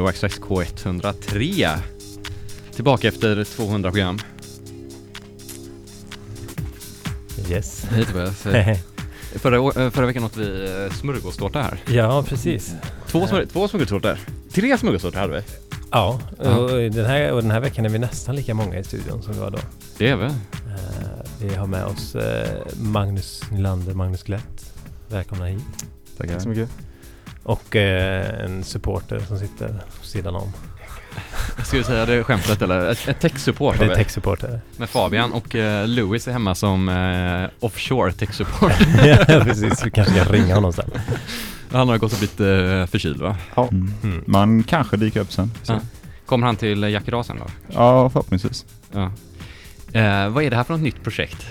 Gbg Waxtrax K103. Tillbaka efter 200 program. Yes. Hej Tobias. Eh, Förra, eh, förra veckan åt vi eh, smörgåstårta här. ja, precis. Två, smör, två smörgåstårtor. Tre smörgåstårtor hade vi. Ja, och den, här, och den här veckan är vi nästan lika många i studion som vi var då. Det är vi. Eh, vi har med oss eh, Magnus Nylander, Magnus Glätt. Välkomna hit. Tack så mycket. Och eh, en supporter som sitter på sidan om. Ska vi säga det skämtet eller? Ett, tech-support Det är tech-supporter. Med Fabian och eh, Louis är hemma som eh, offshore tech-support. ja, precis. Vi kanske kan ringa honom sen. Han har gått och blivit eh, förkyld va? Mm. Mm. Man kanske dyker upp sen. Så. Ja. Kommer han till Jack idag sen då? Ja, förhoppningsvis. Ja. Eh, vad är det här för något nytt projekt?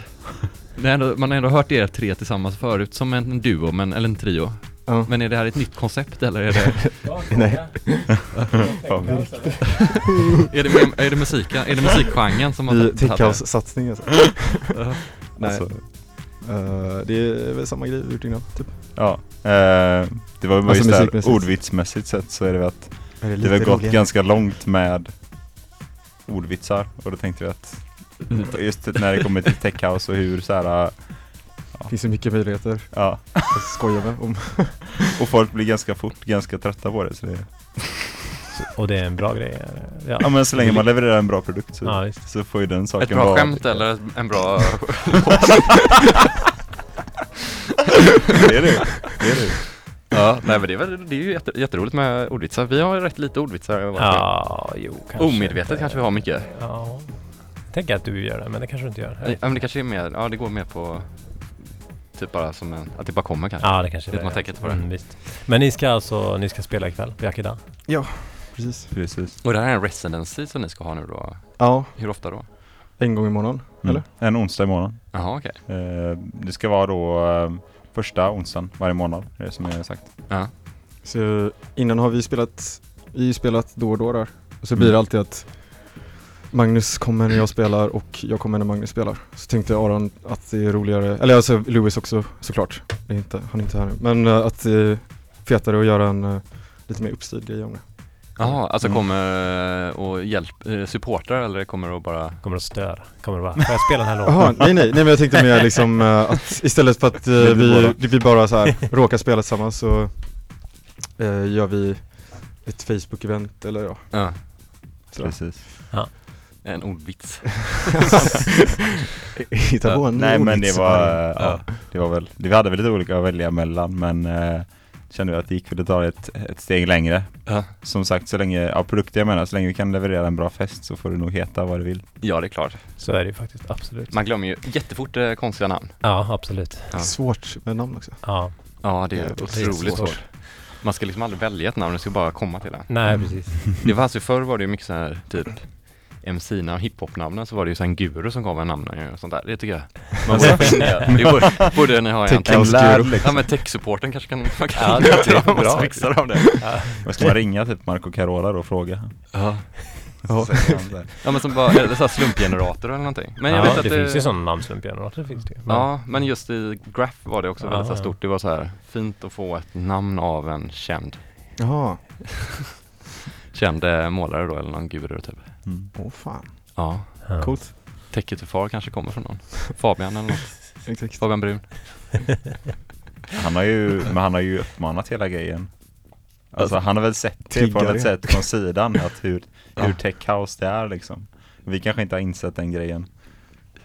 Ändå, man har ändå hört er tre tillsammans förut som en duo, men, eller en trio. Ja. Men är det här ett nytt koncept eller är det, Nej. är det, är det musiken, är det musikgenren som har Vi? Techhouse-satsning alltså. Nej. Alltså, Eh, det är väl samma grej vi gjort innan, typ. ja. Eh, det var bara Alltså just där ordvitsmässigt sett så är det väl att Är det har gått ganska långt med ordvitsar och då tänkte vi att just när det kommer till techhouse och hur så här, finns så mycket möjligheter ja, att skoja med om. och folk blir ganska fort ganska trötta på det så det Och det är en bra grej. Ja, Ja men så länge man levererar en bra produkt så, ja så får ju den saken Ett bra vara skämt eller en bra... Det är det, det är det. ja, nej men det är, väl, det är ju jätte, jätteroligt med ordvitsar. Vi har ju rätt lite ordvitsar. jag- Ja, jo kanske. Omedvetet inte. kanske vi har mycket. Ja. Jag tänker att du gör det, men det kanske du inte gör. Ja men det kanske är mer, ja det går mer på Typ bara som en, att det bara kommer kanske. Ja, det kanske det man är. tänker inte på det. Mm, visst. Men ni ska alltså, ni ska spela ikväll på Yakida? Precis. Precis. Och det här är en residency som ni ska ha nu då? Ja, Hur ofta då? en gång i månaden. Mm. Eller? En onsdag i månaden. Jaha okej. Eh, det ska vara då eh, första onsdagen varje månad, det är som är sagt. Ja. Så innan har vi spelat, vi har spelat då och då där. Och så Mm. blir det alltid att Magnus kommer när jag spelar och jag kommer när Magnus spelar. Så tänkte Aron att det är roligare, eller alltså Louis också såklart. Det är inte, han är inte här nu. Men eh, att det är fetare att göra en eh, lite mer uppstyrd grej om det. Jaha, alltså Mm. kommer eh, och hjälp, supportrar eller kommer att bara Kommer att störa? Kommer att vara, får jag spela den här Jaha, låten? nej nej, nej men jag tänkte mer liksom eh, att istället för att vi, bara. vi bara så här råkar spela tillsammans så gör vi ett Facebook-event eller ja. Ja. Precis. En ordvits. Hitta på en Nej men det var, ja, det var väl, vi hade väl lite olika att välja mellan men eh, kände vi att det gick väl att ta ett, ett steg längre. Ja. Som sagt så länge, ja produkter jag menar, så länge vi kan leverera en bra fest så får det nog heta vad du vill. ja, det är klart. Så är det ju faktiskt, absolut. Man glömmer ju jättefort eh, konstiga namn. Ja, absolut. Ja. Svårt med namn också. Ja, Ja, det är Det är otroligt svårt. svårt. Man ska liksom aldrig välja ett namn, det ska bara komma till det. nej precis. Det var alltså förr var det ju mycket så här typ MC-namn och hiphop-namnen så var det ju så här en guru som gav en namn och sånt där. Det tycker jag. Man borde fundera. Det borde, borde ni ha egentligen. guru. Ja men tech-supporten kanske kan, man kan Ja, det är bra. massa fixar av det. Ja. Vad ska man ringa typ Marco Carola då och fråga? Ja. Ja. Men som bara, eller så här slumpgenerator eller någonting. Men jag ja, vet att det, finns ju sådana namnslumpgenerator finns det. Men- Ja, men just i Graph var det också Ja, väldigt så stort. Det var så här fint att få ett namn av en känd, Jaha, känd eh, målare då eller någon guru typ. Mm. åh fan. Ja, Ja. Coolt. Techie to far kanske kommer från någon. Fabian eller något. Fabian Brun. Han har ju, men han har ju uppmanat hela grejen. Alltså han har väl sett det på något sätt från sidan att hur, Ja. hur tech house det är liksom. Vi kanske inte har insett den grejen.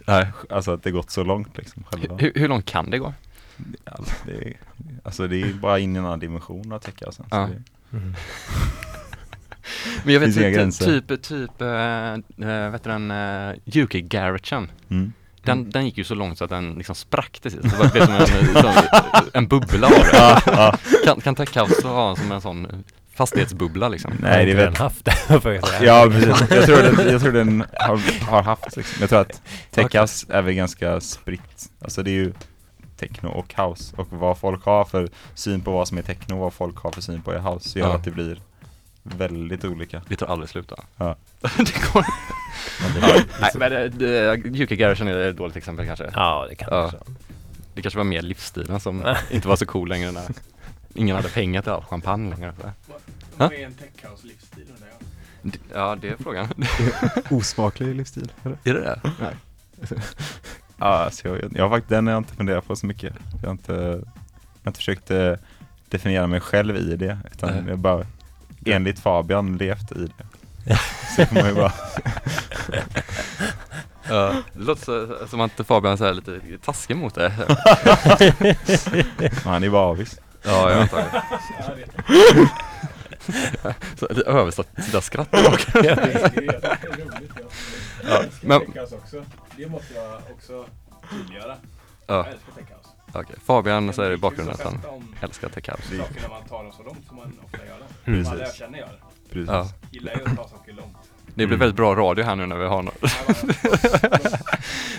Nej. Alltså att det gått så långt liksom själva. Hur, hur långt kan det gå? Alltså det är, alltså det är bara in i en annan dimension av tech house. Ja. Så det, Mm. Men jag vet inga typ, typ, äh, äh, vet du den, uh, UK Garagen. mm. Den, den gick ju så långt så att den liksom sprack till sist. Det var som en, som en bubbla av det. ja, ja. Kan, kan Tech House ha som en sån fastighetsbubbla liksom? Nej det är Har väl inte den haft. Ja precis, jag tror den, jag tror den har, har haft liksom. Jag tror att tech Okej. house är väl ganska spritt. Alltså det är ju techno och house och vad folk har för syn på vad som är techno och vad folk har för syn på är house gör Ja. att det blir väldigt olika. Det tar aldrig slut då. Ja. det går Nej men det, det, UK Garagen är ett dåligt exempel kanske. Ja, det kan Ja. det också. Det kanske var mer livsstilen som inte var så cool längre när ingen hade pengar till all champagne längre. Vad är en techhouse livsstil undrar jag? Ja, det är frågan. Osmaklig livsstil, eller? är det det? Ja, alltså jag, jag faktiskt, den har jag inte funderat på så mycket. Jag har inte, jag har inte försökt eh, definiera mig själv i det, utan Nej. jag bara enligt Fabian levt i det. Så får man ju bara, Ja, det låter som att Fabian är lite taskig mot det. han är bara avis. Ja, jag antar det. Ja, det Så det översatta skratt bak. är roligt. Ja, men- techhouse också. Det måste jag också tydliggöra. Ja, älskar techhouse. Okej. Fabian säger i bakgrunden att han älskar tech house. saker när man tar dem så långt som man ofta gör det. Precis. Alla jag känner gör. Precis. Ja. Gillar ju att ta saker långt. Det blir väldigt bra radio här nu när vi har något.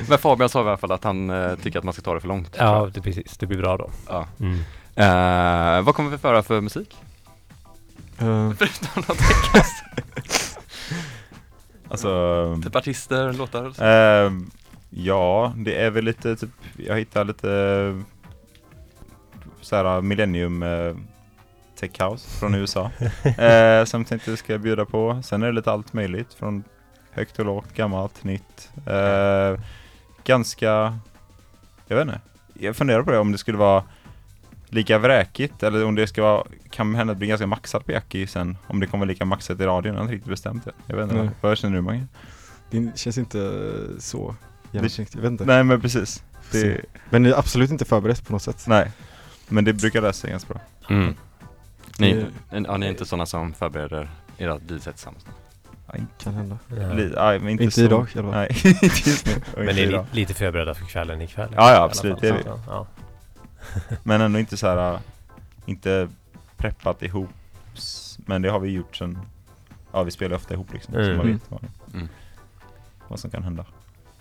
Men Fabian sa i alla fall att han eh, tycker att man ska ta det för långt. Ja, det, precis. Det blir bra då. ja. Mm. Eh, vad kommer vi föra för musik? Eh, Förutom något techhouse? Alltså, Typ artister, låtar? ehm, ja, det är väl lite typ, jag hittar lite eh, såhär millennium eh, tech house från USA. eh, som jag tänkte ska bjuda på. Sen är det lite allt möjligt från högt och lågt, gammalt, nytt. Eh, ganska, jag vet inte. Jag funderar på det om det skulle vara lika vräkigt eller om det ska vara, kan hända att det blir ganska maxat på Jackie sen. Om det kommer lika maxat i radion, jag har inte riktigt bestämt det. Jag vet inte, Nej. vad känner du Mange? det känns inte så jag vet inte. Nej men precis. Det. Men det är absolut inte förberett på något sätt. nej. Men det brukar lösa sig ganska bra. Mm. Ni, Det- ja, ni är inte sådana som förbereder era DJ-set tillsammans? Kan hända. Li, nej, men inte, Inte så. idag i alla fall. Nej, inte just nu. Och Men inte ni är idag. li- lite förberedda för kvällen ikväll? Ja, ja, i alla absolut, fall. det är vi. Ja, ja. Men ändå inte så här, äh, inte preppat ihop. s- Men det har vi gjort sen, ja vi spelar ofta ihop liksom. Så Mm. man vet vad, Mm. vad som kan hända.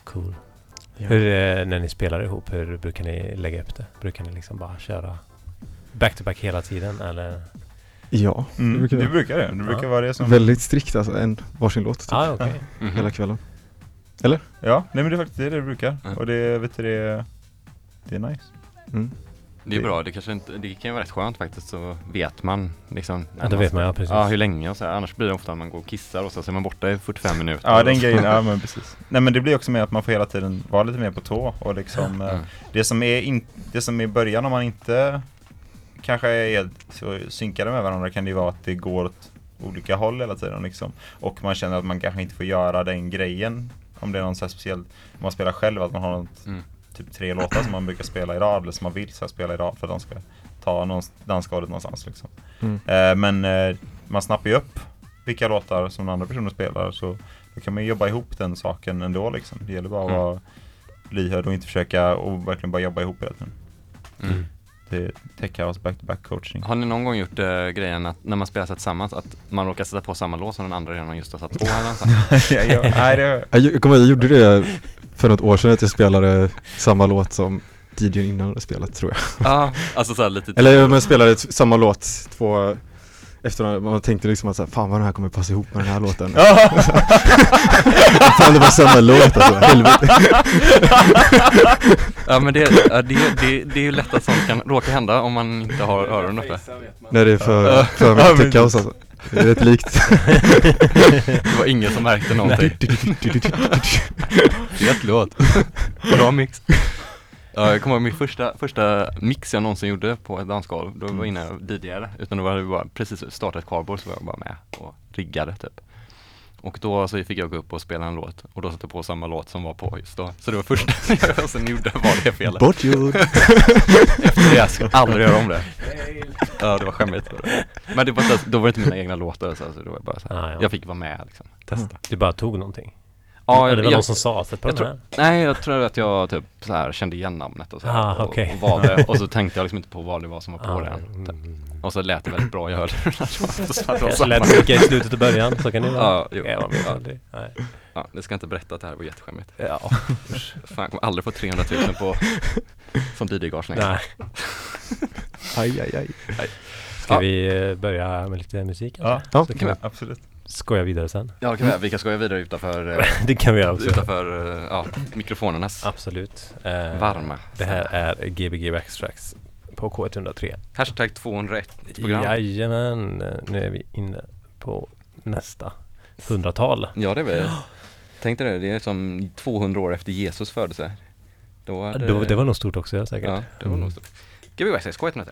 Cool. Ja. Hur, eh, när ni spelar ihop, hur brukar ni lägga upp det? Brukar ni liksom bara köra back-to-back hela tiden eller? Ja, Mm, det brukar det jag. brukar det. Det brukar Ja. vara det som... Väldigt strikt alltså, en varsin låt typ, Ja, ah, okej. Mhm. hela kvällen. Ja, nej men det är faktiskt det det brukar. Mm. Och det, vet du, det, det är nice. Mm. Det är bra, det kanske inte, det kan ju vara rätt skönt faktiskt så vet man liksom Ja, då vet man ja, precis. Ja, hur länge och så här. Annars blir det ofta att man går och kissar och så, så är man borta i 45 minuter Ja, den grejen, ja men precis. Nej men det blir också med att man får hela tiden vara lite mer på tå och liksom Mm. Det som är in, det som är i början om man inte kanske är helt så synkade med varandra kan det ju vara att det går åt olika håll hela tiden liksom. Och man känner att man kanske inte får göra den grejen om det är någon så här speciell, om man spelar själv att man har något, Mm. Typ tre låtar som man brukar spela i rad eller som man vill så här, spela i rad för att de ska ta någon dansgolvet någonstans liksom. Mm. Eh, men eh, man snappar ju upp vilka låtar som den andra personen spelar så då kan man ju jobba ihop den saken ändå liksom. Det gäller bara att Mm. vara lyhörd och inte försöka och verkligen bara jobba ihop hela tiden. Mm. Det är tech house back-to-back coaching. Har ni någon gång gjort eh, grejen att när man spelar sig tillsammans att man råkar sätta på samma låt som den andra redan just har satt på eller någonstans? ja, ja, nej, det, Jag, jag jag gjorde det för något år sedan att jag spelade samma låt som DJn innan hade spelat tror jag. Ja, alltså såhär lite Eller jag spelade samma låt två efter man tänkte liksom att så här, fan vad den här kommer passa ihop med den här låten. fan det var samma låt alltså, helvete. Ja men det, det, det, det är ju lätt att sånt kan råka hända om man inte har öronen uppe När det är för, för mycket techhouse alltså. Det är rätt likt. Det var ingen som märkte någonting. Fet låt. Bra mix. Ja, jag kommer ihåg min första, första mix jag någonsin gjorde på ett dansgolv. Då var jag inne och DJade Utan då var det bara precis startat cardboard så var jag bara med och riggade typ Och då så fick jag gå upp och spela en låt. Och då satte jag på samma låt som var på just då. Så det var första jag sen gjorde var det felet. Bortgjord. Efter det ska jag aldrig göra om det. Ja det var skämmigt. Men det var inte, då var det inte mina egna låtar så, så det var bara så här, Ah, ja. Jag fick vara med liksom, testa Du bara tog någonting? Ja, det var jag, någon jag, som sa sätt på jag den här? nej jag tror att jag typ så här kände igen namnet och så här, Ah, och, okej. och valde Och så tänkte jag liksom inte på vad det var som var på Ah, den typ. Och så lät det väldigt bra så att det samma. lät lika i slutet och början, så kan det vara. Ja, jo. Ja, aldrig. Nej. Ja, det ska inte berätta att det här var jätteskämmigt Ja. Fan, jag kommer aldrig få 300 000 på som DJ-gage längre Nej. Aj, aj, aj. Ska Ja. vi eh, börja med lite musik? ja, Ja, Så kan vi absolut. Skoja vidare sen. Ja, kan vi, vi kan skoja vidare utanför, eh, Det kan vi göra också. utanför eh, ja, mikrofonernas Absolut. Eh, varma Det här är Gbg Backstracks på på K103. Hashtag 201 program. Jajamän, nu är vi inne på nästa hundratal. Ja det är väl, tänk dig det, det är som 200 år efter Jesus födelse. Då Det, hade, det var nog stort också säkert. Ja, det var Mm. nog stort. Gbg Access, K103.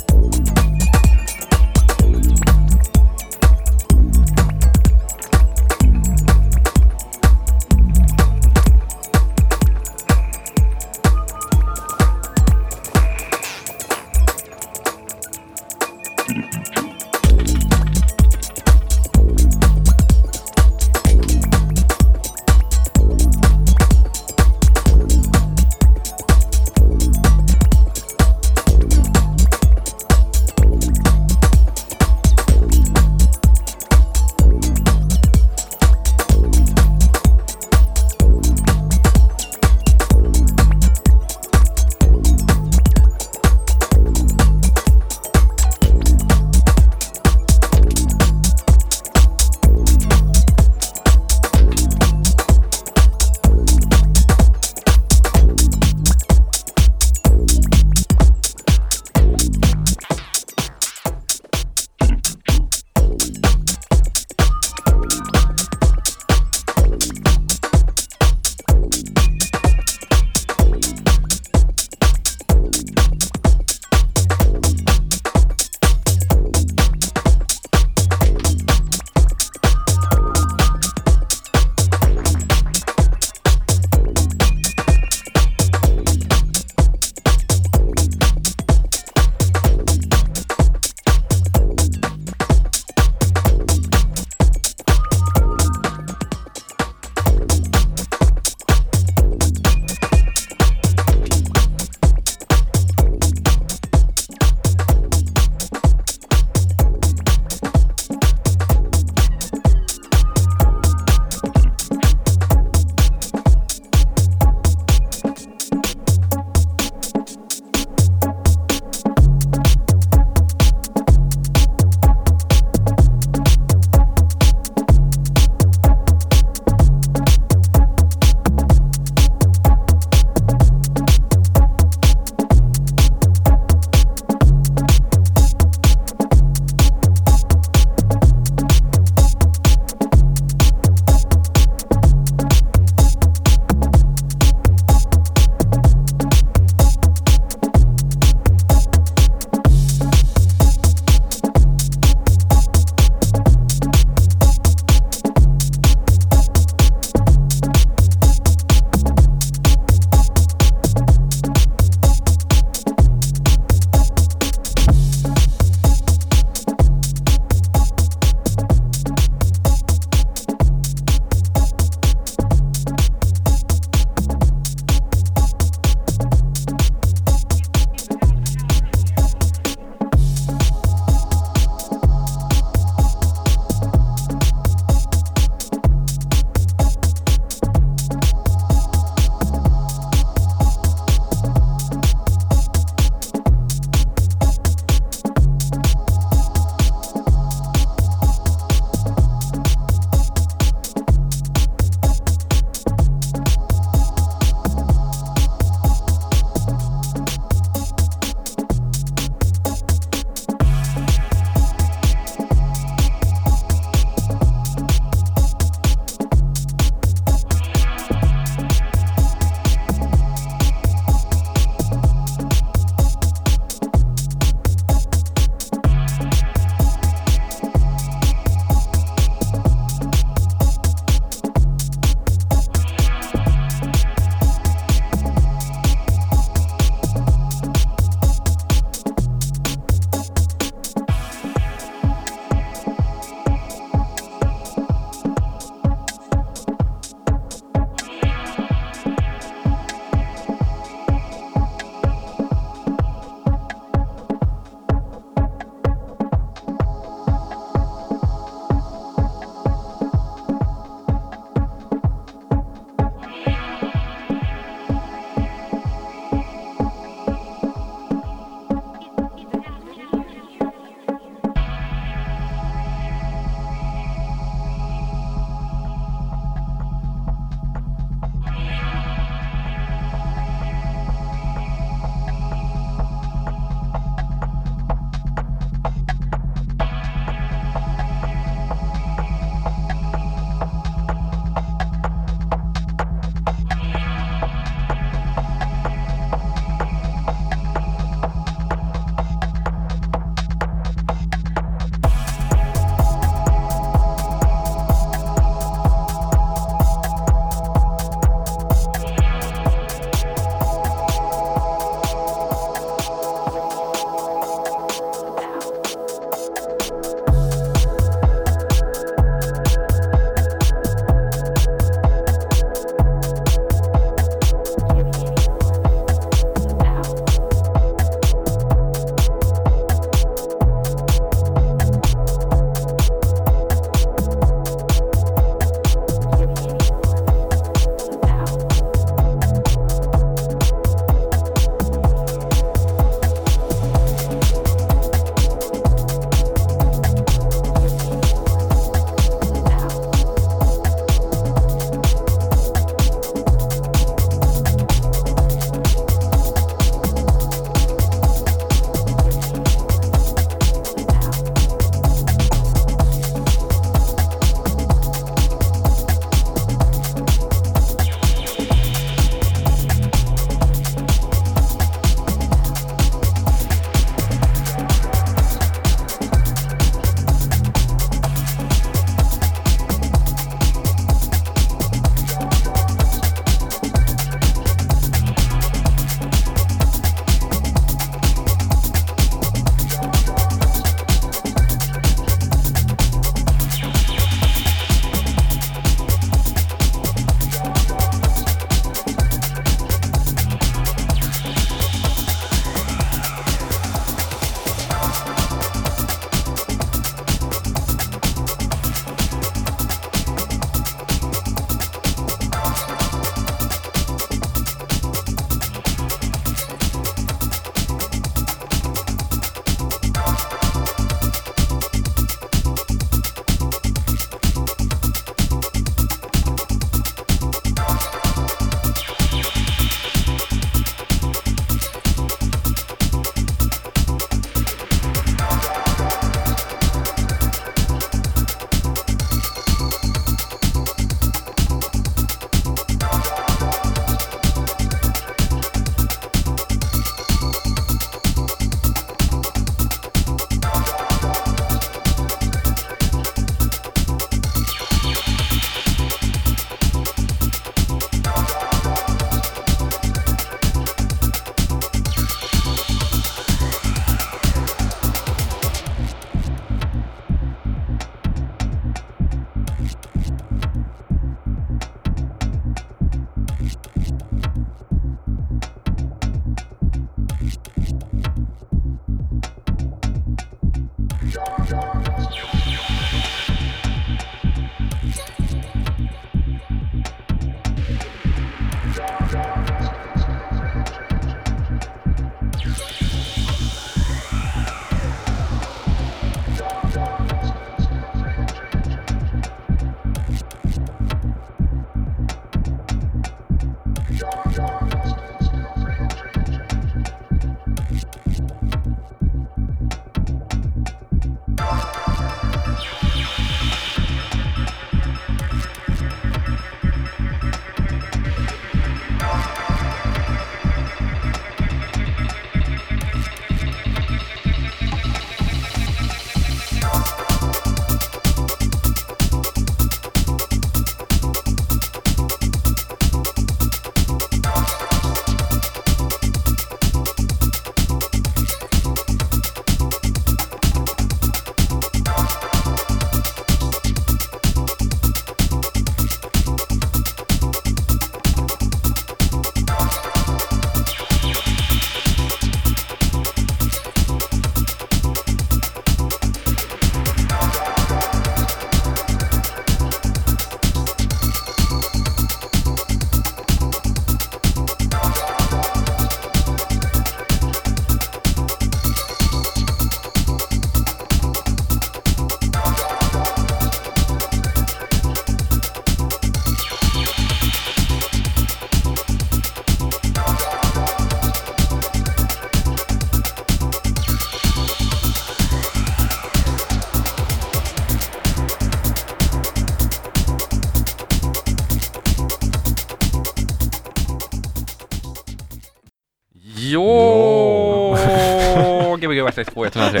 Gbg Waxtrax 2 103.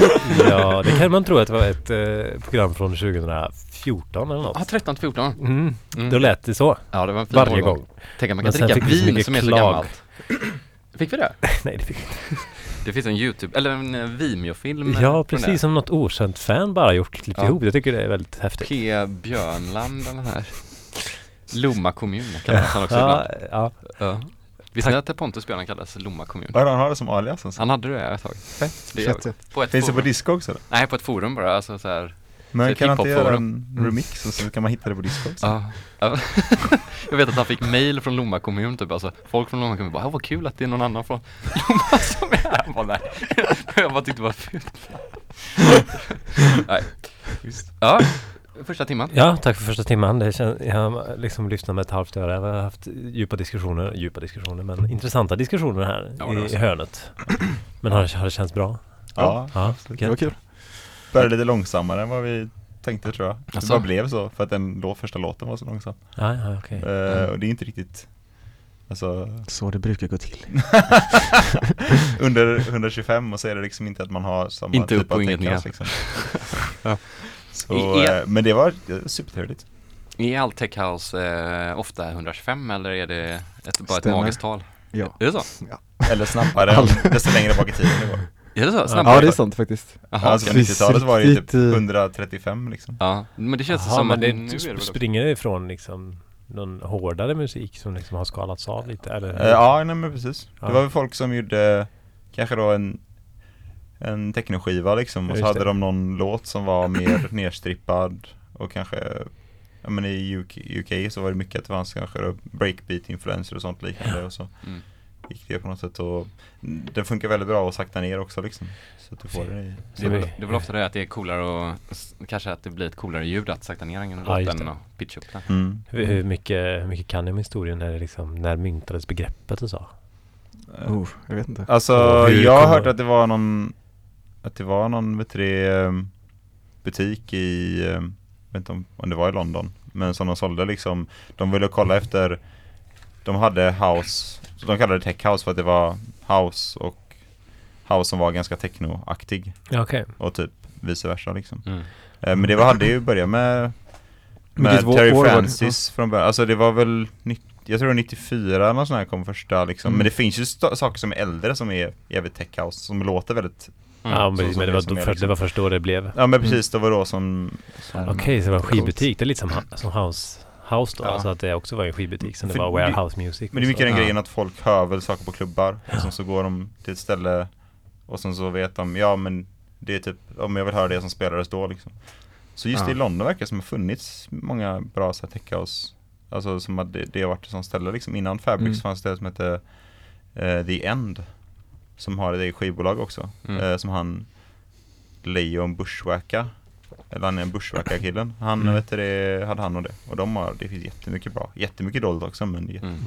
Ja, det kan man tro att det var ett eh, program från 2014 eller något. Ja, 13 till 14. Mm. Mm. Då lät det så. Ja, det var en fin Varje årgång. gång. Tänk att man Men kan sen dricka vin som är så klag. gammalt. Fick vi det? Nej, det fick vi inte. Det finns en YouTube, eller en eh, Vimeo-film. eh, Ja, precis som något okänt fan bara gjort, klippt Ja. ihop. Jag tycker det är väldigt häftigt. P. Björnland eller här. Lomma kommun kallas han också Ja, ibland. ja. Ja. Visste ni att Pontus Björnland kallades Lomma kommun? Det han har det som alias? Alltså? Han hade det ett tag. Fett. Det är Fett, fett. på ett Finns det på disco också? Eller? Nej, på ett forum bara. Alltså så här. Men kan han inte göra en remix och så kan man hitta det på disco också? Ja. Ja. Jag vet att han fick mail från Lomma kommun typ. Alltså, folk från Lomma kommun bara, "Ja, vad kul att det är någon annan från Lomma som är här. Jag bara, nej. Jag bara tyckte det var fult. nej. Ja, första timman. ja, tack för första timman. Det kän, jag har liksom lyssnat med ett halvt öra. Jag har haft djupa diskussioner, djupa diskussioner, men intressanta diskussioner här Ja, i, i hörnet. Men har, det- har det känts bra? Ja, Ja, Det var kul. började lite långsammare än vad vi tänkte tror jag. Det bara blev så för att den då första låten var så långsam. Ja, ja, okej. Eh, och det är inte riktigt Alltså Så det brukar gå till. under 125 och så är det liksom inte att man har samma Inte typ upp och av inget ner. liksom. Ja. Så, I- eh, men det var eh, supertrevligt. Är all tech house eh, ofta 125 eller är det ett, bara ett magiskt tal? Ja. Är det så? Eller snabbare, All- desto längre bak i tiden det går. Är det så? Ja. Snabbare? Ja, det är sant faktiskt. Jaha, alltså okej. 90-talet var det ju typ Riktigt, eh, 135 liksom. Ja, men det känns Jaha, som men att det, nu är det väl också- springer det ifrån liksom någon hårdare musik som liksom har skalats av lite? Eller? Eh, ja, nej men precis. Ja. Det var väl folk som gjorde kanske då en en technoskiva liksom och så hade de någon låt som var mer nerstrippad och kanske Ja men i UK, UK så var det mycket att det fanns kanske då breakbeat-influenser och sånt liknande och så Mm. gick det på något sätt och det funkar väldigt bra att sakta ner också liksom. Så att du får det i Det är, väl, det är väl ofta det att det är coolare och kanske att det blir ett coolare ljud att sakta ner en Ja, låt just än det. att pitcha upp den. mm. Hur, hur, mycket, hur mycket kan ni om historien när, liksom, när myntades begreppet och så? Oh, jag vet inte. Alltså Och jag har hört att det var någon Att det var någon det, ehm, butik i ehm, Jag vet inte om, om det var i London Men som de sålde liksom De ville kolla efter De hade house så De kallade det tech house för att det var house och House som var ganska technoaktig okej. och typ vice versa liksom Mm. Eh, Men det var, hade ju börjat med Med Terry år? Francis från början Alltså det var väl 90, Jag tror det var 94 någon sån här kom första liksom Mm. Men det finns ju saker som är äldre som är jävligt tech house Som låter väldigt Mm. Ja, så- men, så men det, det var, det liksom- var först då det blev. Ja men precis, det var då som, som Okej, så det var en skivbutik. Det är lite som, som House, house då. Ja. Alltså att det också var en skivbutik. Sen det För var det- warehouse music. Men det är mycket så. den Ja. grejen att folk hör väl saker på klubbar och sen så går de till ett ställe och sen så vet de, ja men det är typ, om jag vill höra det som spelades då liksom. Så just Ja. i London verkar det som har funnits många bra så här tech house, alltså som att det, det har varit ett sånt ställe liksom. Innan Fabrics Mm. fanns det som hette eh, The End, som har ett eget skivbolag också, Mm. eh, som han Leon Bushwacka eller han är en Bushwacka-killen. Han Mm. vet det, hade han och det. Och de har, det finns jättemycket bra. Jättemycket dåligt också men Mm.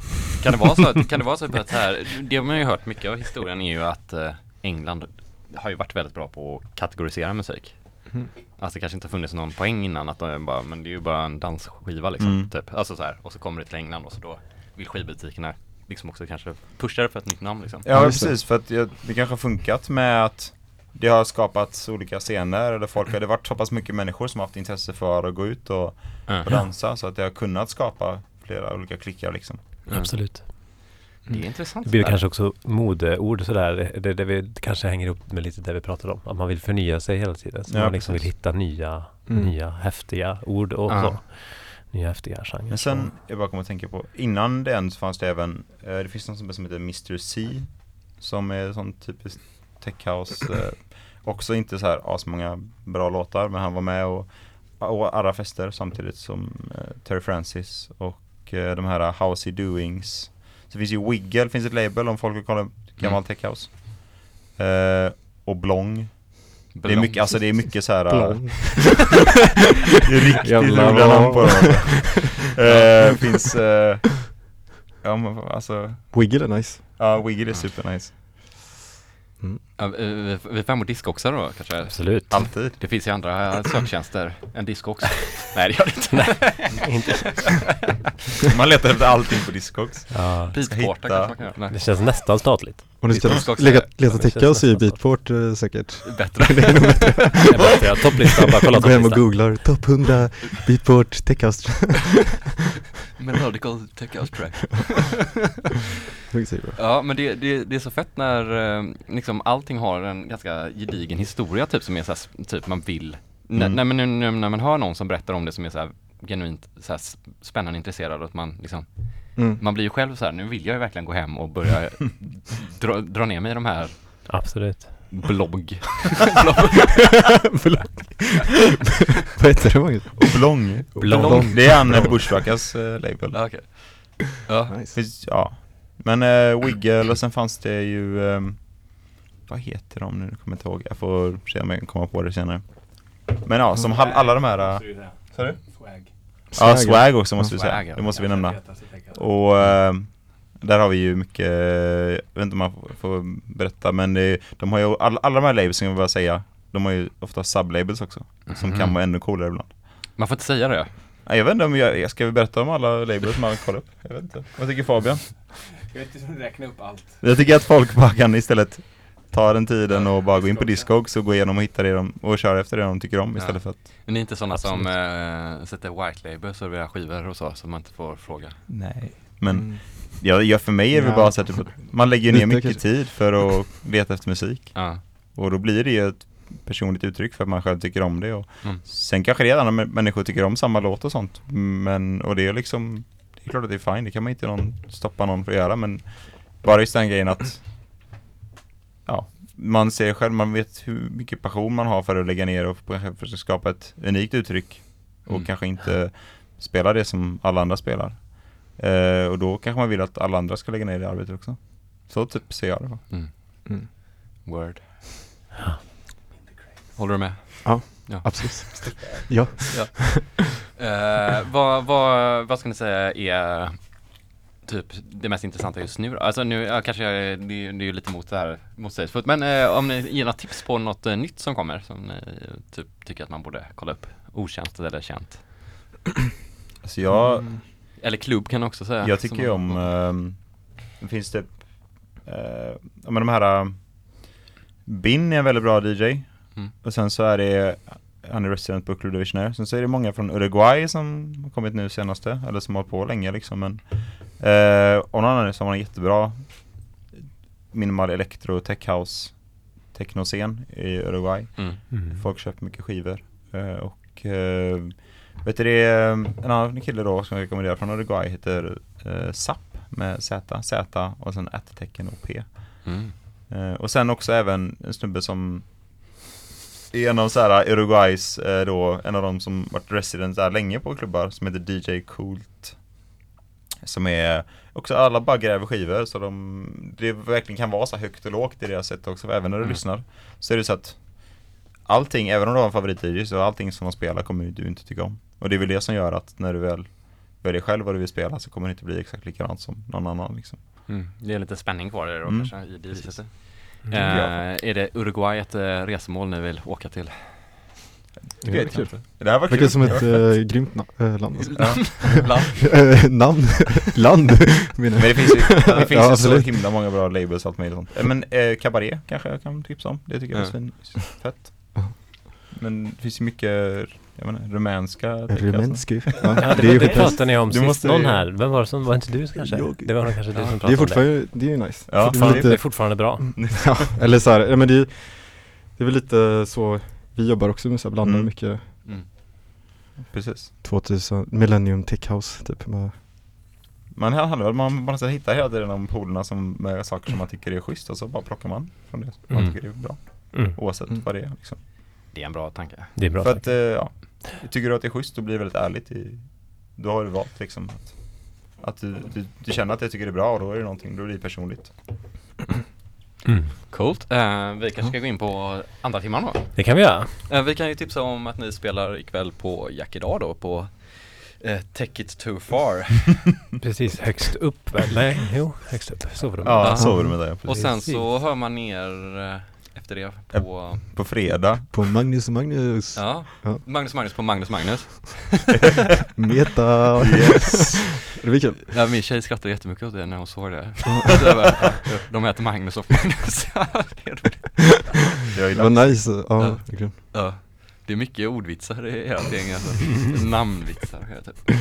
Kan det vara så att, kan det vara så att här, det man har ju hört mycket av historien är ju att eh, England har ju varit väldigt bra på att kategorisera musik. Mm. Alltså det kanske inte har funnits någon poäng innan att de bara, men det är ju bara en dansskiva liksom, Mm. typ. Alltså så här, och så kommer det till England och så då vill skivbutikerna liksom också kanske pusha det för ett nytt namn liksom. Ja, det. precis, för att jag, det kanske har funkat med att det har skapats olika scener eller folk det har varit så pass mycket människor som har haft intresse för att gå ut och, och Mm. dansa så att det har kunnat skapa flera olika klickar liksom. Mm. Absolut. Det är intressant. Det blir där. kanske också modeord sådär. Det, det vi kanske hänger upp med lite det vi pratade om. Att man vill förnya sig hela tiden. Så Ja, man liksom vill hitta nya, Mm. nya häftiga ord och så. Nya häftiga genrer. Men sen, jag bara kommer att tänka på, innan det än så fanns det även, eh, det finns något som heter Mr. C Som är sån typisk tech house eh, Också inte så här asmånga bra låtar men han var med och, och arra fester samtidigt som eh, Terry Francis och eh, de här Housey Doings Så finns ju Wiggle, finns ett label om folk vill kolla gammal Mm. tech house Och Blong Det är Blond. mycket, alltså det är mycket så här Blond. är riktigt roliga namn på dem eh, Finns eh, Ja men alltså Wiggle är nice. Ja Wiggle är supernice Ja, vi, vi- får hem och diskoxa då kanske? Absolut. Alltid. Det finns ju andra söktjänster än diskox. Nej det gör det inte. Inte. Man letar efter allting på Discogs. Ja. Beatporta hitta- kanske man kan göra. Det Nej, känns nästan statligt. Om ni ska leta, leta det känns så är nästan Beatport eh, säkert. bättre. Det är bara att jag har topplistan, bara kolla Gå hem och googlar topp 100 Beatport Techhouse. Melodical tech house track. Ja men det, det, det är så fett när eh, liksom allting har en ganska gedigen historia typ som är så här, s- typ man vill. Mm. Nej men nu, nu när man hör någon som berättar om det som är så här genuint så här s- spännande intresserad och att man liksom Mm. Man blir ju själv så här, nu vill jag ju verkligen gå hem och börja dra, dra ner mig i de här Absolut. blogg. Vad heter det Magnus? Blång. Blång. Det är han eh, Bushwhackers eh, label. Ja, okej. Ja, Nice. Ja. Men eh, Wiggle och sen fanns det ju, ehm, vad heter de nu? Jag kommer inte ihåg. Jag får se om jag kan komma på det senare. Men ja, som all, alla de här, äh, sa du? Ja, Swag också måste vi Swag, säga. ja. Det måste vi nämna. Och eh, där har vi ju mycket, jag vet inte om man får- berätta, men det, de har ju, alla, alla de här labels som jag vill säga, de har ju ofta sublabels också. Som Mhm. kan vara ännu coolare ibland. man får inte säga det. Nej, Jag vet inte om jag, jag ska vi berätta om alla labels man kollar upp? Jag vet inte. Vad tycker Fabian? Jag vet inte räkna upp allt. Jag tycker att folk bara kan istället ta den tiden och bara gå in på Discogs och gå igenom och hitta det de, och köra efter det de tycker om Ja. istället för att Men ni är inte sådana som Absolut. äh, sätter white label, serverar skivor och så, som man inte får fråga. Nej Men Mm. ja, ja, för mig är det Ja. bara så att typ, man lägger ner mycket kanske. tid för att leta efter musik Ja. Och då blir det ju ett personligt uttryck för att man själv tycker om det och Mm. Sen kanske det är andra mä- människor tycker om samma låt och sånt Men, och det är liksom Det är klart att det är fine, det kan man inte någon, stoppa någon för att göra men Bara just den grejen att Ja, man ser själv, man vet hur mycket passion man har för att lägga ner och kanske försöka skapa ett unikt uttryck Och Mm. kanske inte spela det som alla andra spelar eh, Och då kanske man vill att alla andra ska lägga ner det arbetet också Så typ ser jag det? Mm. Mm. Word. Håller du med? Absolut. Ja. Eh, vad, vad, vad ska ni säga är typ det mest intressanta just nu då? Alltså nu, ja, kanske jag, det, det är ju lite mot det här motsägelsefullt men eh, om ni ger några tips på något eh, nytt som kommer som ni eh, typ tycker att man borde kolla upp? Okänt eller känt? Alltså jag, Mm. Eller klubb kan jag också säga. Jag tycker ju man- om, ehm, det finns typ, ja men de här, uh, Bin är en väldigt bra DJ. Mm. Och sen så är det, han är resident på Club Divisionaire. Sen så är det många från Uruguay som har kommit nu senaste, eller som har på länge liksom. Men, uh, och någon annan som har en jättebra minimal electro tech house technoscen i Uruguay. Mm. Mm. Folk köper mycket skivor. Eh, och eh, vet du det, är en annan kille då som jag rekommenderar från Uruguay heter uh, SAP med Z, Z och sen ett-tecken och P. Mm. Eh, och sen också även en snubbe som är en av så här Uruguays eh, då, en av de som varit resident där länge på klubbar som heter DJ Coolt. Som är också, alla bara gräver skivor så de, det verkligen kan vara så högt och lågt i deras sätt också, även när du Mm. lyssnar. Så är det så att allting, även om du har en favorit-DJ så allting som de spelar kommer du inte tycka om. Och det är väl det som gör att när du väl väljer själv vad du vill spela så kommer det inte bli exakt likadant som någon annan liksom. Mm. Det är lite spänning kvar det då Mm. kanske i det. Mm. Eh, är det Uruguay ett eh, resmål ni vill åka till? Det vet jag är kul. inte. Det här var Verkar kul. som ett äh, grymt na- äh, land. Alltså. Ja. Eh, namn? land? Men det finns ju, det finns Ja, ju så himla många bra labels och allt möjligt sånt. Men eh, Cabaret kanske jag kan tipsa om. Det tycker jag är svin fett. Men det finns ju mycket, jag menar, rumänska. Rumänski. Ja, Ja, det, det är det pratade ni om Du sist, måste- någon här. Vem var det som, var inte du kanske? Jag. Det var nog kanske du som Det är pratade om det. fortfarande, det är ju nice. Ja, det är fan, Det är lite, fortfarande bra. ja, eller så här, ja, men det, är- det är väl lite så, vi jobbar också med så här, blandar Mm. mycket Mm. Precis. 2000, Millennium Tech House typ. Med, Man handlar man måste hitta hela tiden de polerna som, med saker som man tycker är schysst och så bara plockar man från det man Mm. tycker är bra. Mm. Oavsett Mm. vad det är liksom. Det är en bra tanke. Det är bra För sagt. att, eh, ja, tycker du att det är schysst då blir det väldigt ärligt i, då har du valt liksom att, att du, du, du känner att jag tycker det är bra och då är det någonting, då är det personligt. Mm. Coolt. Eh, vi kanske ska gå in på andra timman då. Det kan vi göra. Eh, vi kan ju tipsa om att ni spelar ikväll på Jack idag då på eh, Take It Too Far. Precis högst upp väl? Nej, jo, högst upp. Sovrummet. Ja, sovrummet där ja, Och precis. sen så hör man ner eh, efter det på, På fredag. På Magnus och Magnus. ja, Ja. Magnus Magnus på Magnus Magnus. Meta. Yes. Det blir kul. Ja, min tjej skrattade jättemycket åt det när hon såg det. Så jag bara, ja, de heter Magnus och Magnus. Ja, det är roligt. Det var nice. Ja, Ja. Ja, det är mycket ordvitsar i ert gäng alltså. Namnvitsar och.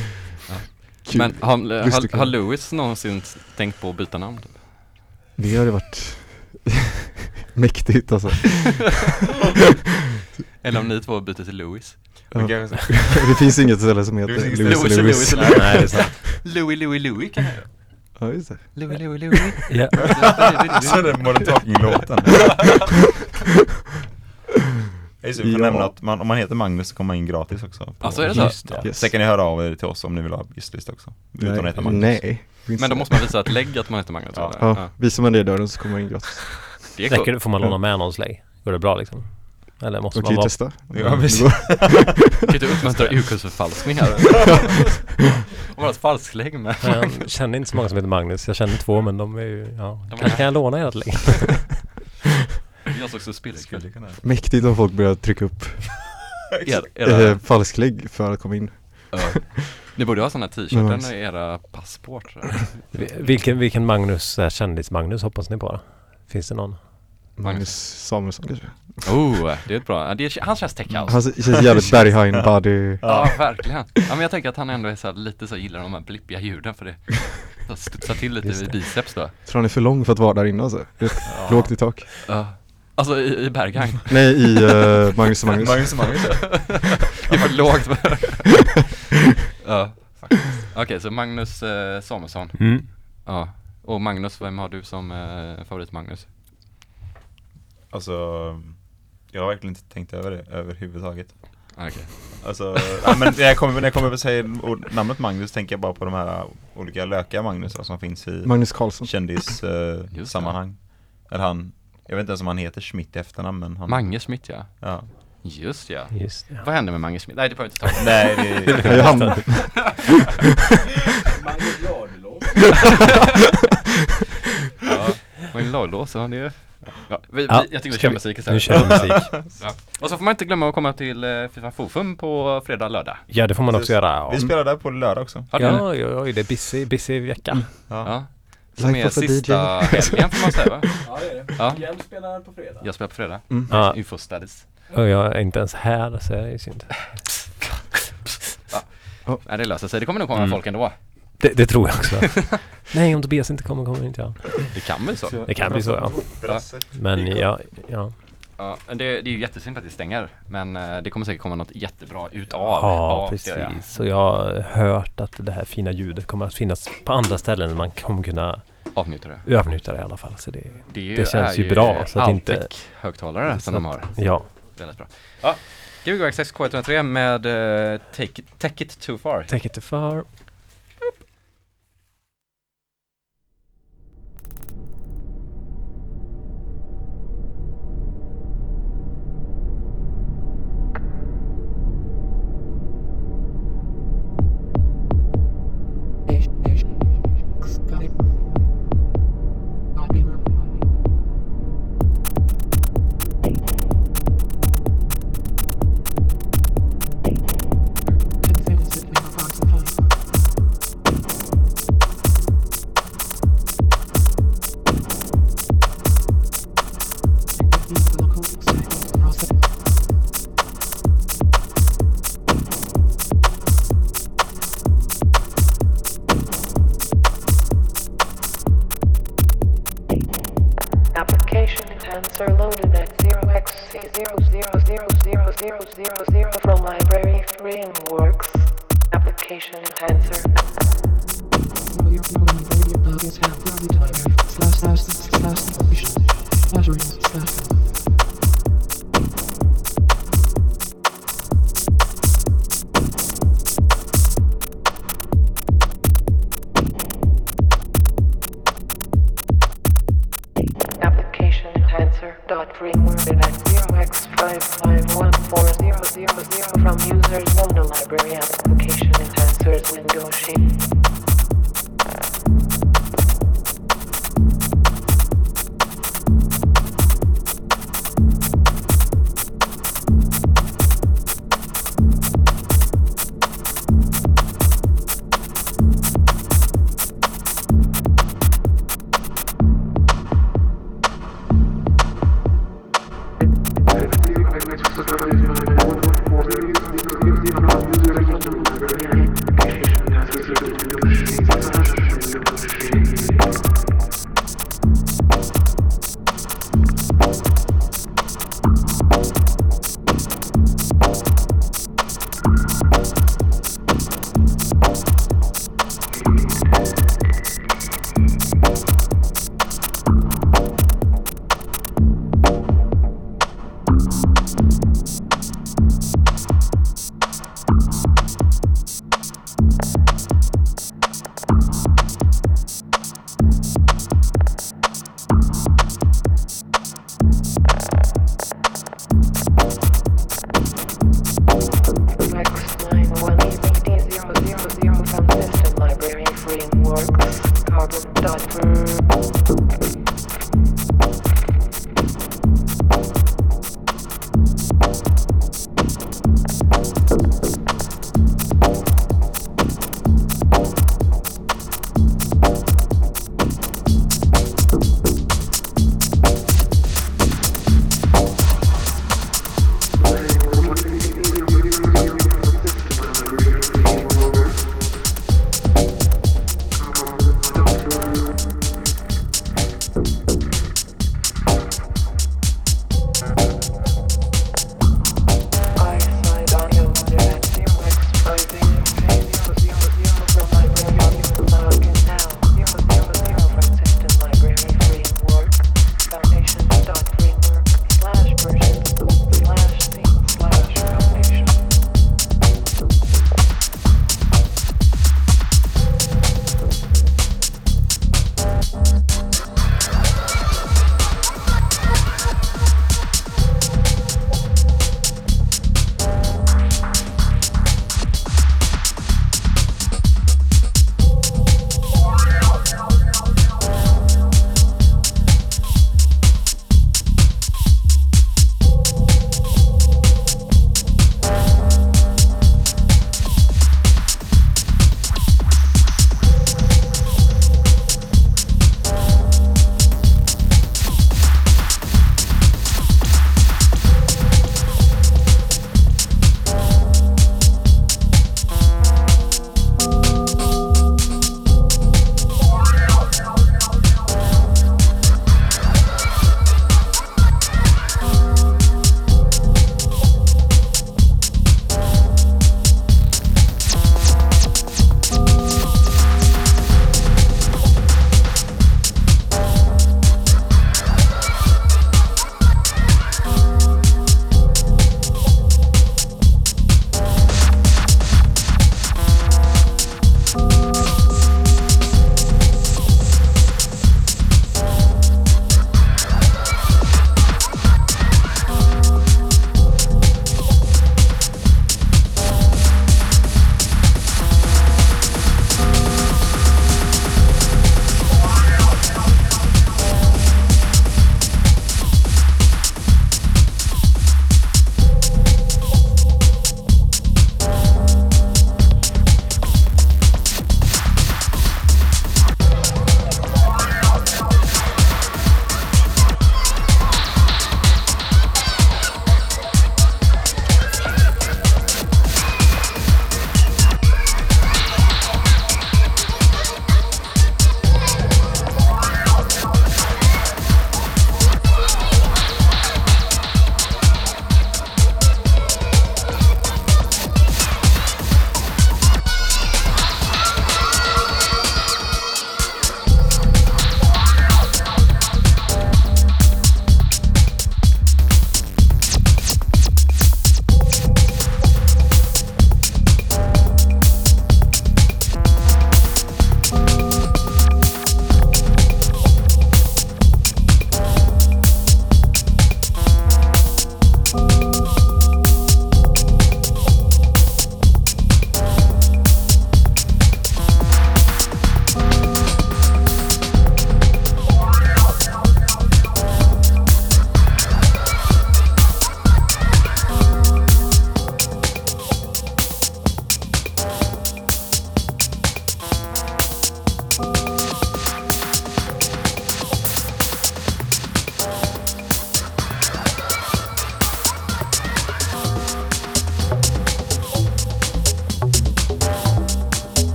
Kul. Men har, har, har Louis någonsin tänkt på att byta namn? Typ? Det hade varit mäktigt alltså. Eller om ni två byter till Louis? Ja. Det finns inget ställe som heter Louis och Louis. Louis Louis. Nej, det är sant. Louis, Louis, Louis kan jag göra. Ja, just det. Louis, Louis, Louis. Ja. Så är det Modern Talking-låten. Just det, nämna att man, om man heter Magnus så kommer man in gratis också. Alltså, är det så? Just det. Yes. Sen kan ni höra av er till oss om ni vill ha gästlista också. Utan att heta Magnus. Nej. Men då måste man visa ett lägg att man heter Magnus Ja. eller? Ja, visar man det i dörren så kommer man in gratis. Det är det, får man låna med någon slägg? Går det bra liksom? Eller måste Man man kan ju vara... testa. Ja, precis. Kan inte uppmuntra urkursförfalskning här. Och bara ett falsklägg med. Jag känner inte så många som heter Magnus. Jag känner två men de är ju, ja. De är- Kanske kan jag låna ert lägg? Jag såg också kunna. Mäktigt om folk börjar trycka upp Er, era, eh, falsklägg för att komma in. Ja. Ni borde ha sådana t-shirtar Nice. med era passport. Vi- Vilken, vilken Magnus, eh, kändis-Magnus hoppas ni på då? Finns det någon? Magnus Samuelsson kanske. Oh, det är ett bra. Det är, han känns techhouse. Han känns jävligt berghain body. Ja, verkligen. Ja, men jag tänker att han ändå är så här, lite så gillar de här blippiga ljuden för det studsar till lite det. biceps då. Tror han är för lång för att vara där inne alltså. Är Lågt i tak. Ja. Alltså i, i Berghain. Nej, i uh, Magnus och Magnus. Magnus och Magnus. Det är för lågt. ja, faktiskt. Okej, så Magnus eh, Samuelsson. Mm. Ja. Och Magnus, vem har du som eh, favorit Magnus? Alltså, jag har verkligen inte tänkt över det överhuvudtaget. Okej. Alltså, ja, men när jag kommer, när jag kommer att säga namnet Magnus tänker jag bara på de här olika lökiga Magnusar som finns i Magnus Karlsson. det. Eh, sammanhang. Eller han, jag vet inte ens om han heter Schmidt i efternamn men han Mange Schmidt ja. Ja. Just ja. Just det. Vad hände med Mange Schmidt? Nej det behöver vi inte ta. Nej det Ja, han, Magnus Ladulås. Ja. Var en laglås, ja är... Ja, vi, Ja, jag tycker vi ska kör vi- musik Nu istället. kör vi musik. Ja. Och så får man inte glömma att komma till eh, Fifa Fofum på fredag, lördag. Ja, det får man också göra. Vi spelar där på lördag också. Ja, det- Ja, ja, ja, det är busy, busy vecka. Ja. ja. Som Life är sista helgen får man säga va? Ja det är det. Ja. Jens spelar på fredag. Jag spelar på fredag. Mm. Ja, Info studies. Och jag är inte ens här så det är ju synd. Nej det löser sig, det kommer nog komma Mm. folk ändå. Det, det tror jag också. Nej, om Tobias inte kommer, kommer inte jag. Det kan bli så. Det kan bli så ja. Men ja, ja. Ja, det, det är ju jättesynd att det stänger, men eh, det kommer säkert komma något jättebra utav Ja, precis. Så jag har hört att det här fina ljudet kommer att finnas på andra ställen. Man kommer kunna Avnjuta det. övernyttja det i alla fall. Så det, Det, Det känns ju bra, så att inte- högtalare som de har. ja. Väldigt bra. Ja, Gbg Access K103 med eh, take, it, take It Too Far. Take it too far.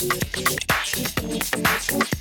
Thank you.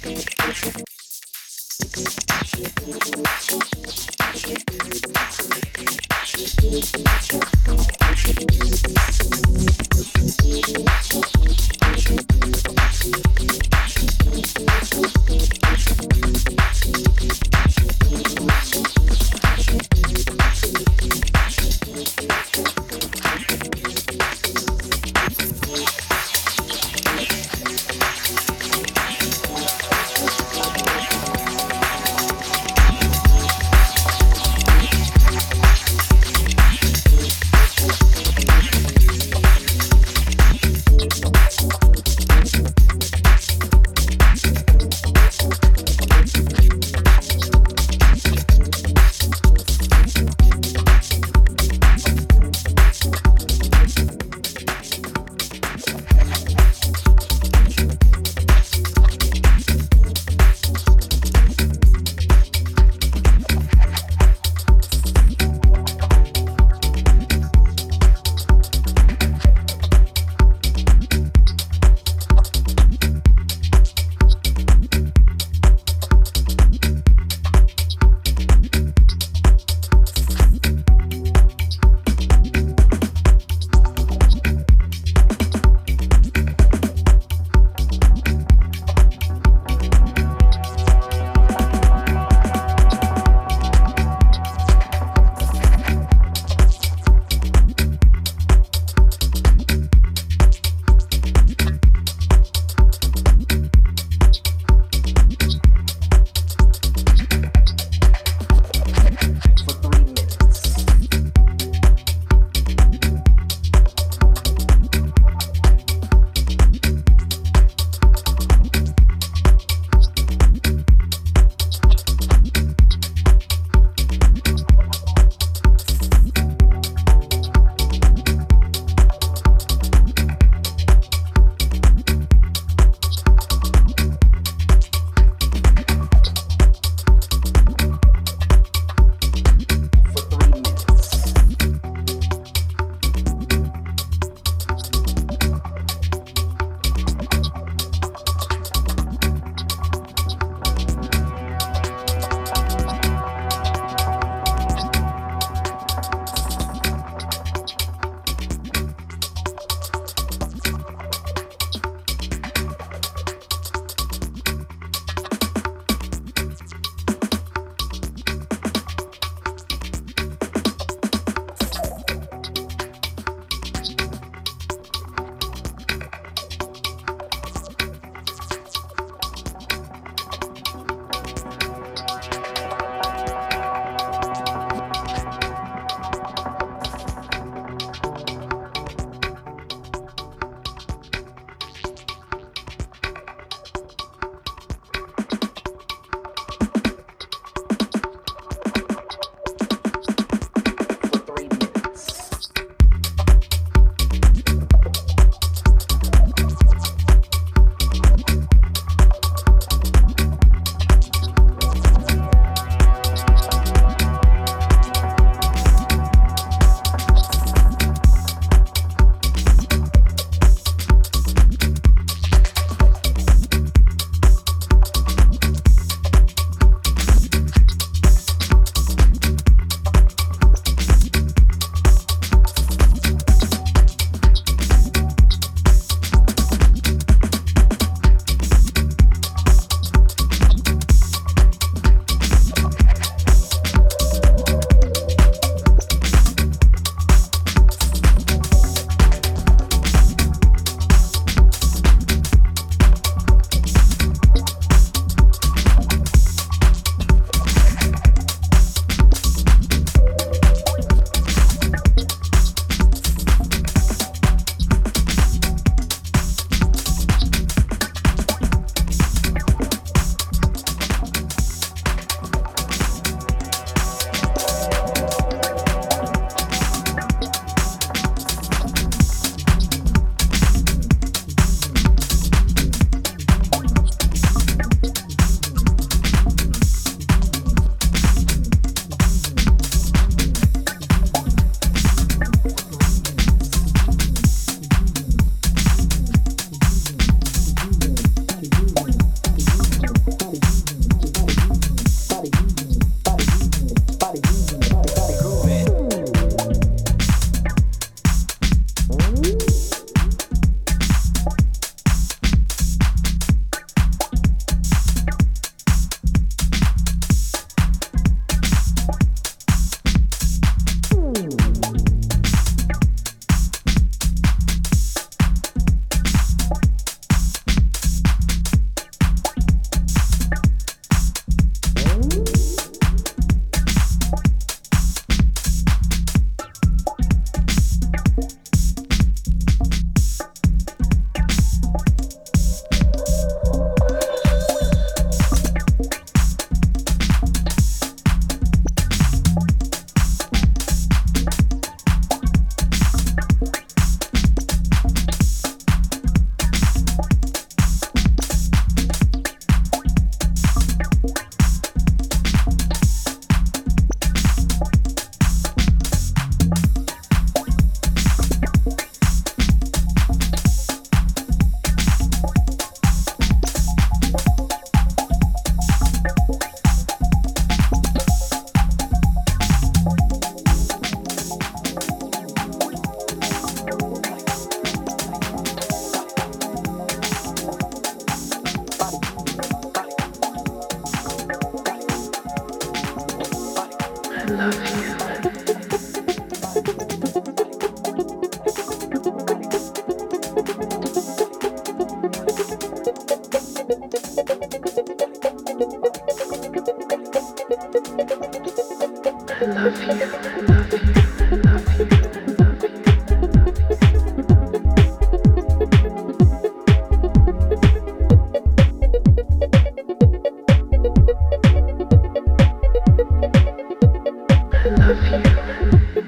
love you.